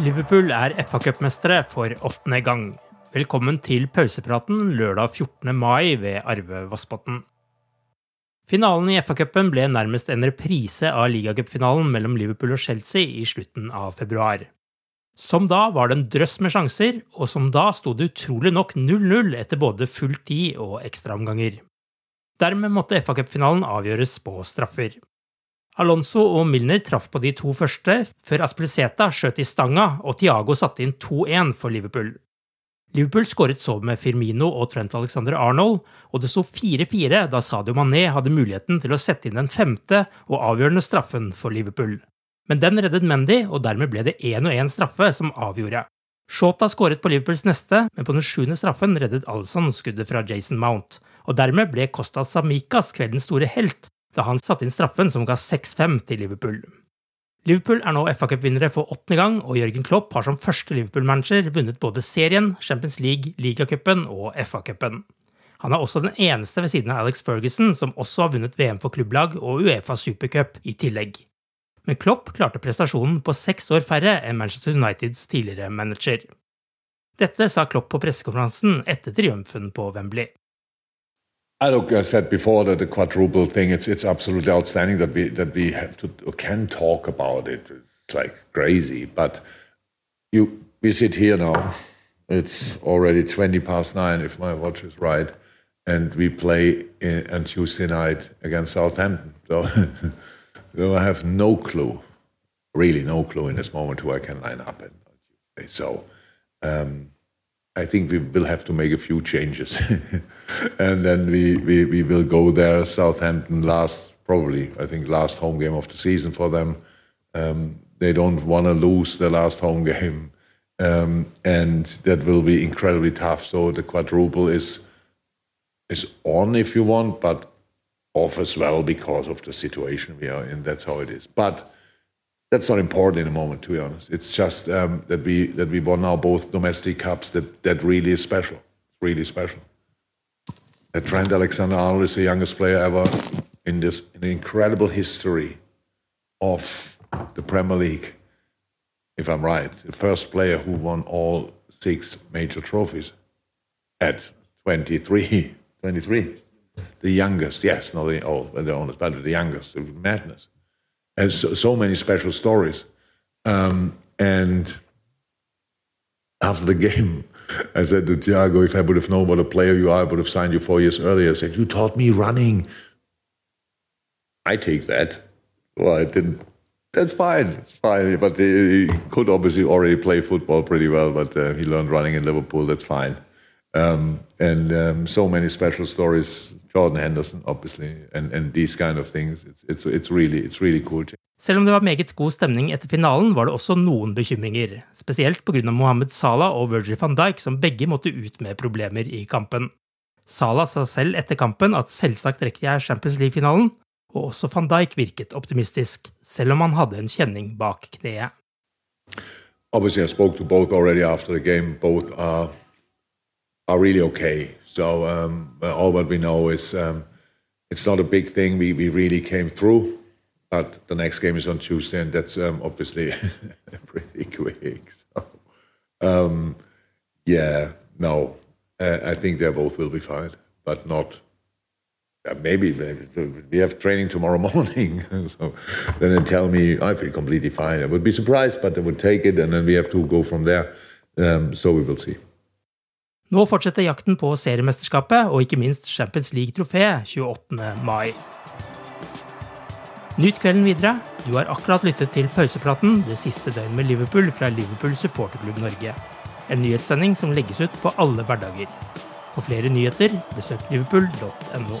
Liverpool er FA-cupmestere for åttende gang. Velkommen til pausepraten lørdag 14. mai ved Arve Vassbotn. Finalen i FA-cupen ble nærmest en reprise av ligacupfinalen mellom Liverpool og Chelsea i slutten av februar. Som da var det en drøss med sjanser, og som da sto det utrolig nok 0-0 etter både full tid og ekstraomganger. Dermed måtte FA-cupfinalen avgjøres på straffer. Alonso og Milner traff på de to første, før Aspliceta skjøt i stanga og Tiago satte inn 2-1 for Liverpool. Liverpool skåret så med Firmino og Trent Alexander Arnold, og det sto 4-4 da Sadio Mané hadde muligheten til å sette inn den femte og avgjørende straffen for Liverpool. Men den reddet Mendy, og dermed ble det 1-1 straffe som avgjorde. Shota skåret på Liverpools neste, men på den sjuende straffen reddet Alson skuddet fra Jason Mount, og dermed ble Costa Samikas kveldens store helt, da han satte inn straffen som ga 6-5 til Liverpool. Liverpool er nå FA-cupvinnere for åttende gang, og Jørgen Klopp har som første Liverpool-manager vunnet både serien, Champions League, ligacupen og FA-cupen. Han er også den eneste ved siden av Alex Ferguson som også har vunnet VM for klubblag og Uefa supercup i tillegg. Men Klopp klarte prestasjonen på seks år færre enn Manchester Uniteds tidligere manager. Dette sa Klopp på pressekonferansen etter triumfen på Wembley. I look, I said before that the quadruple thing, it's it's absolutely outstanding that we that we have to can talk about it. It's like crazy, but you we sit here now. It's already twenty past nine, if my watch is right, and we play in, on Tuesday night against Southampton. So, so I have no clue, really no clue in this moment who I can line up. And so. Um, I think we will have to make a few changes. and then we, we, we will go there. Southampton last, probably, I think, last home game of the season for them. Um, they don't want to lose the last home game. Um, and that will be incredibly tough. So the quadruple is is on if you want, but off as well because of the situation we are in. That's how it is. But that's not important in the moment, to be honest. It's just um, that we that we won now both domestic cups. That that really is special. Really special. That Trent Alexander-Arnold is the youngest player ever in this in incredible history of the Premier League. If I'm right, the first player who won all six major trophies at 23. 23. The youngest, yes, not the old, the oldest, but the youngest. Madness and so, so many special stories. Um, and after the game, I said to Thiago, if I would have known what a player you are, I would have signed you four years earlier. I said, You taught me running. I take that. Well, I didn't. That's fine. It's fine. But he could obviously already play football pretty well, but uh, he learned running in Liverpool. That's fine. Um, and um, so many special stories Jordan Henderson, obviously, and, and these kind of things. It's, it's, it's, really, it's really cool. Selv om det var meget god stemning etter finalen, var det også noen bekymringer. Spesielt pga. Mohammed Salah og Virgil van Dijk, som begge måtte ut med problemer i kampen. Salah sa selv etter kampen at selvsagt rekker jeg Champions League-finalen, og også van Dijk virket optimistisk, selv om han hadde en kjenning bak kneet. Obviously, I spoke to both already after the game. Both are are really okay. So um, all what we know is um, it's not a big thing. We we really came through, but the next game is on Tuesday, and that's um, obviously pretty quick. So, um, yeah, no, uh, I think they both will be fine, but not. Uh, maybe, maybe we have training tomorrow morning, so then they tell me I feel completely fine. I would be surprised, but they would take it, and then we have to go from there. Um, so we will see. Nå fortsetter jakten på seriemesterskapet og ikke minst Champions League-trofé 28. mai. Nyt kvelden videre. Du har akkurat lyttet til pausepraten det siste døgn med Liverpool fra Liverpool supporterklubb Norge. En nyhetssending som legges ut på alle hverdager. For flere nyheter, besøk liverpool.no.